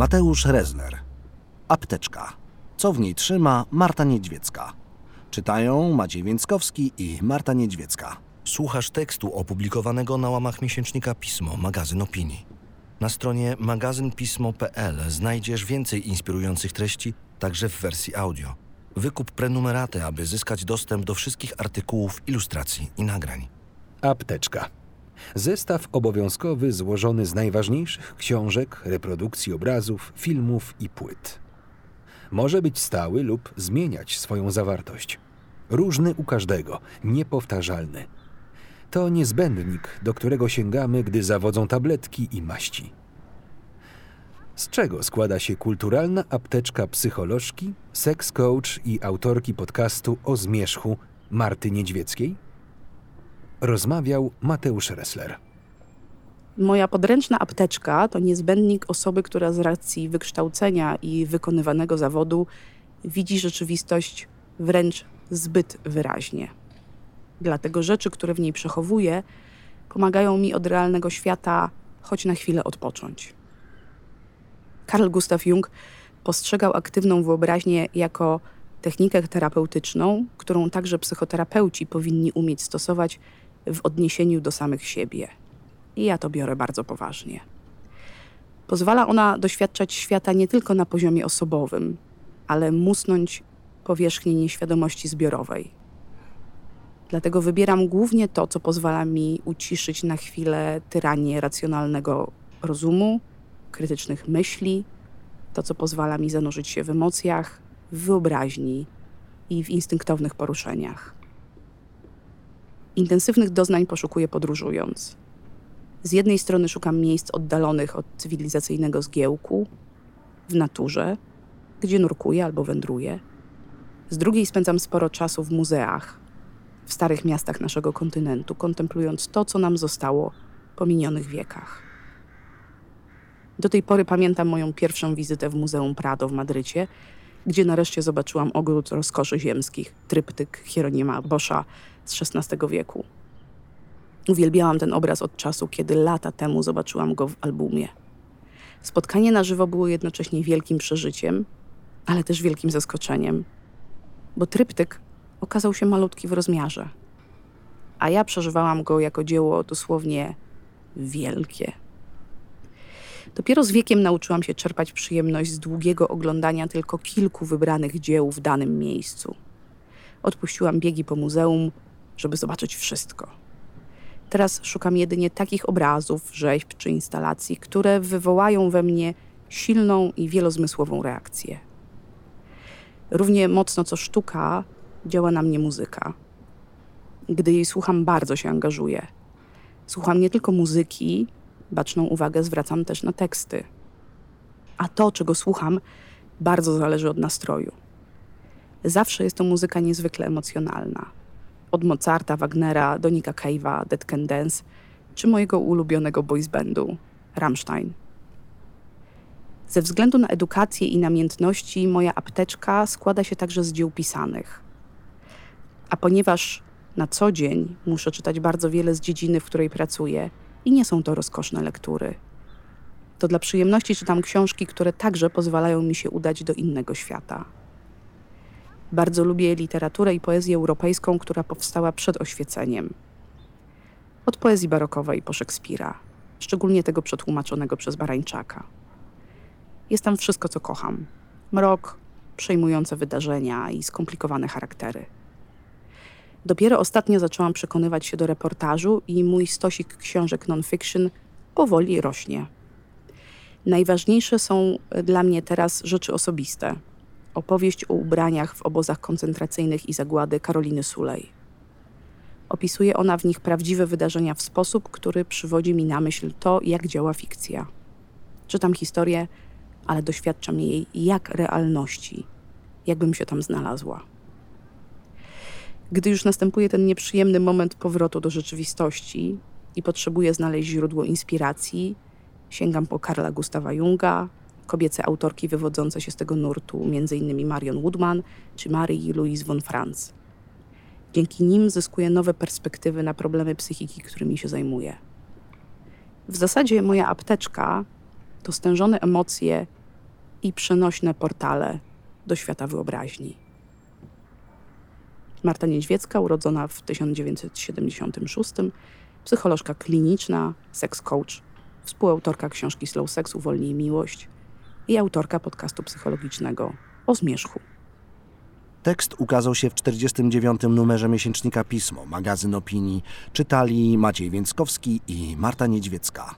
Mateusz Rezner. Apteczka. Co w niej trzyma Marta Niedźwiecka. Czytają Maciej Więckowski i Marta Niedźwiecka. Słuchasz tekstu opublikowanego na łamach miesięcznika Pismo, magazyn opinii. Na stronie magazynpismo.pl znajdziesz więcej inspirujących treści, także w wersji audio. Wykup prenumeraty, aby zyskać dostęp do wszystkich artykułów, ilustracji i nagrań. Apteczka. Zestaw obowiązkowy złożony z najważniejszych książek, reprodukcji obrazów, filmów i płyt. Może być stały lub zmieniać swoją zawartość. Różny u każdego, niepowtarzalny. To niezbędnik, do którego sięgamy, gdy zawodzą tabletki i maści. Z czego składa się kulturalna apteczka psycholożki, seks coach i autorki podcastu o zmierzchu Marty Niedźwieckiej? Rozmawiał Mateusz Ressler. Moja podręczna apteczka to niezbędnik osoby, która z racji wykształcenia i wykonywanego zawodu widzi rzeczywistość wręcz zbyt wyraźnie. Dlatego rzeczy, które w niej przechowuję, pomagają mi od realnego świata choć na chwilę odpocząć. Carl Gustav Jung postrzegał aktywną wyobraźnię jako technikę terapeutyczną, którą także psychoterapeuci powinni umieć stosować w odniesieniu do samych siebie. I ja to biorę bardzo poważnie. Pozwala ona doświadczać świata nie tylko na poziomie osobowym, ale musnąć powierzchnię nieświadomości zbiorowej. Dlatego wybieram głównie to, co pozwala mi uciszyć na chwilę tyranię racjonalnego rozumu, krytycznych myśli, to, co pozwala mi zanurzyć się w emocjach, w wyobraźni i w instynktownych poruszeniach. Intensywnych doznań poszukuję podróżując. Z jednej strony szukam miejsc oddalonych od cywilizacyjnego zgiełku, w naturze, gdzie nurkuję albo wędruję. Z drugiej spędzam sporo czasu w muzeach, w starych miastach naszego kontynentu, kontemplując to, co nam zostało po minionych wiekach. Do tej pory pamiętam moją pierwszą wizytę w Muzeum Prado w Madrycie, gdzie nareszcie zobaczyłam ogród rozkoszy ziemskich, tryptyk Hieronima Boscha z XVI wieku. Uwielbiałam ten obraz od czasu, kiedy lata temu zobaczyłam go w albumie. Spotkanie na żywo było jednocześnie wielkim przeżyciem, ale też wielkim zaskoczeniem, bo tryptyk okazał się malutki w rozmiarze, a ja przeżywałam go jako dzieło dosłownie wielkie. Dopiero z wiekiem nauczyłam się czerpać przyjemność z długiego oglądania tylko kilku wybranych dzieł w danym miejscu. Odpuściłam biegi po muzeum, żeby zobaczyć wszystko. Teraz szukam jedynie takich obrazów, rzeźb czy instalacji, które wywołają we mnie silną i wielozmysłową reakcję. Równie mocno co sztuka działa na mnie muzyka. Gdy jej słucham, bardzo się angażuję. Słucham nie tylko muzyki, baczną uwagę zwracam też na teksty. A to, czego słucham, bardzo zależy od nastroju. Zawsze jest to muzyka niezwykle emocjonalna. Od Mozarta, Wagnera do Nika Cave'a, Dead Can Dance, czy mojego ulubionego boys bandu, Rammstein. Ze względu na edukację i namiętności, moja apteczka składa się także z dzieł pisanych. A ponieważ na co dzień muszę czytać bardzo wiele z dziedziny, w której pracuję, i nie są to rozkoszne lektury. To dla przyjemności czytam książki, które także pozwalają mi się udać do innego świata. Bardzo lubię literaturę i poezję europejską, która powstała przed oświeceniem. Od poezji barokowej po Szekspira, szczególnie tego przetłumaczonego przez Barańczaka. Jest tam wszystko, co kocham: mrok, przejmujące wydarzenia i skomplikowane charaktery. Dopiero ostatnio zaczęłam przekonywać się do reportażu i mój stosik książek non-fiction powoli rośnie. Najważniejsze są dla mnie teraz rzeczy osobiste. Opowieść o ubraniach w obozach koncentracyjnych i zagłady Karoliny Sulej. Opisuje ona w nich prawdziwe wydarzenia w sposób, który przywodzi mi na myśl to, jak działa fikcja. Czytam historię, ale doświadczam jej jak realności, jakbym się tam znalazła. Gdy już następuje ten nieprzyjemny moment powrotu do rzeczywistości i potrzebuję znaleźć źródło inspiracji, sięgam po Karla Gustawa Junga, kobiece autorki wywodzące się z tego nurtu, m.in. Marion Woodman czy Marie Louise von Franz. Dzięki nim zyskuję nowe perspektywy na problemy psychiki, którymi się zajmuję. W zasadzie moja apteczka to stężone emocje i przenośne portale do świata wyobraźni. Marta Niedźwiecka, urodzona w 1976, psycholożka kliniczna, seks coach, współautorka książki Slow Sex Uwolnij Miłość i autorka podcastu psychologicznego o zmierzchu. Tekst ukazał się w 49. numerze miesięcznika Pismo, magazyn opinii. Czytali Maciej Więckowski i Marta Niedźwiecka.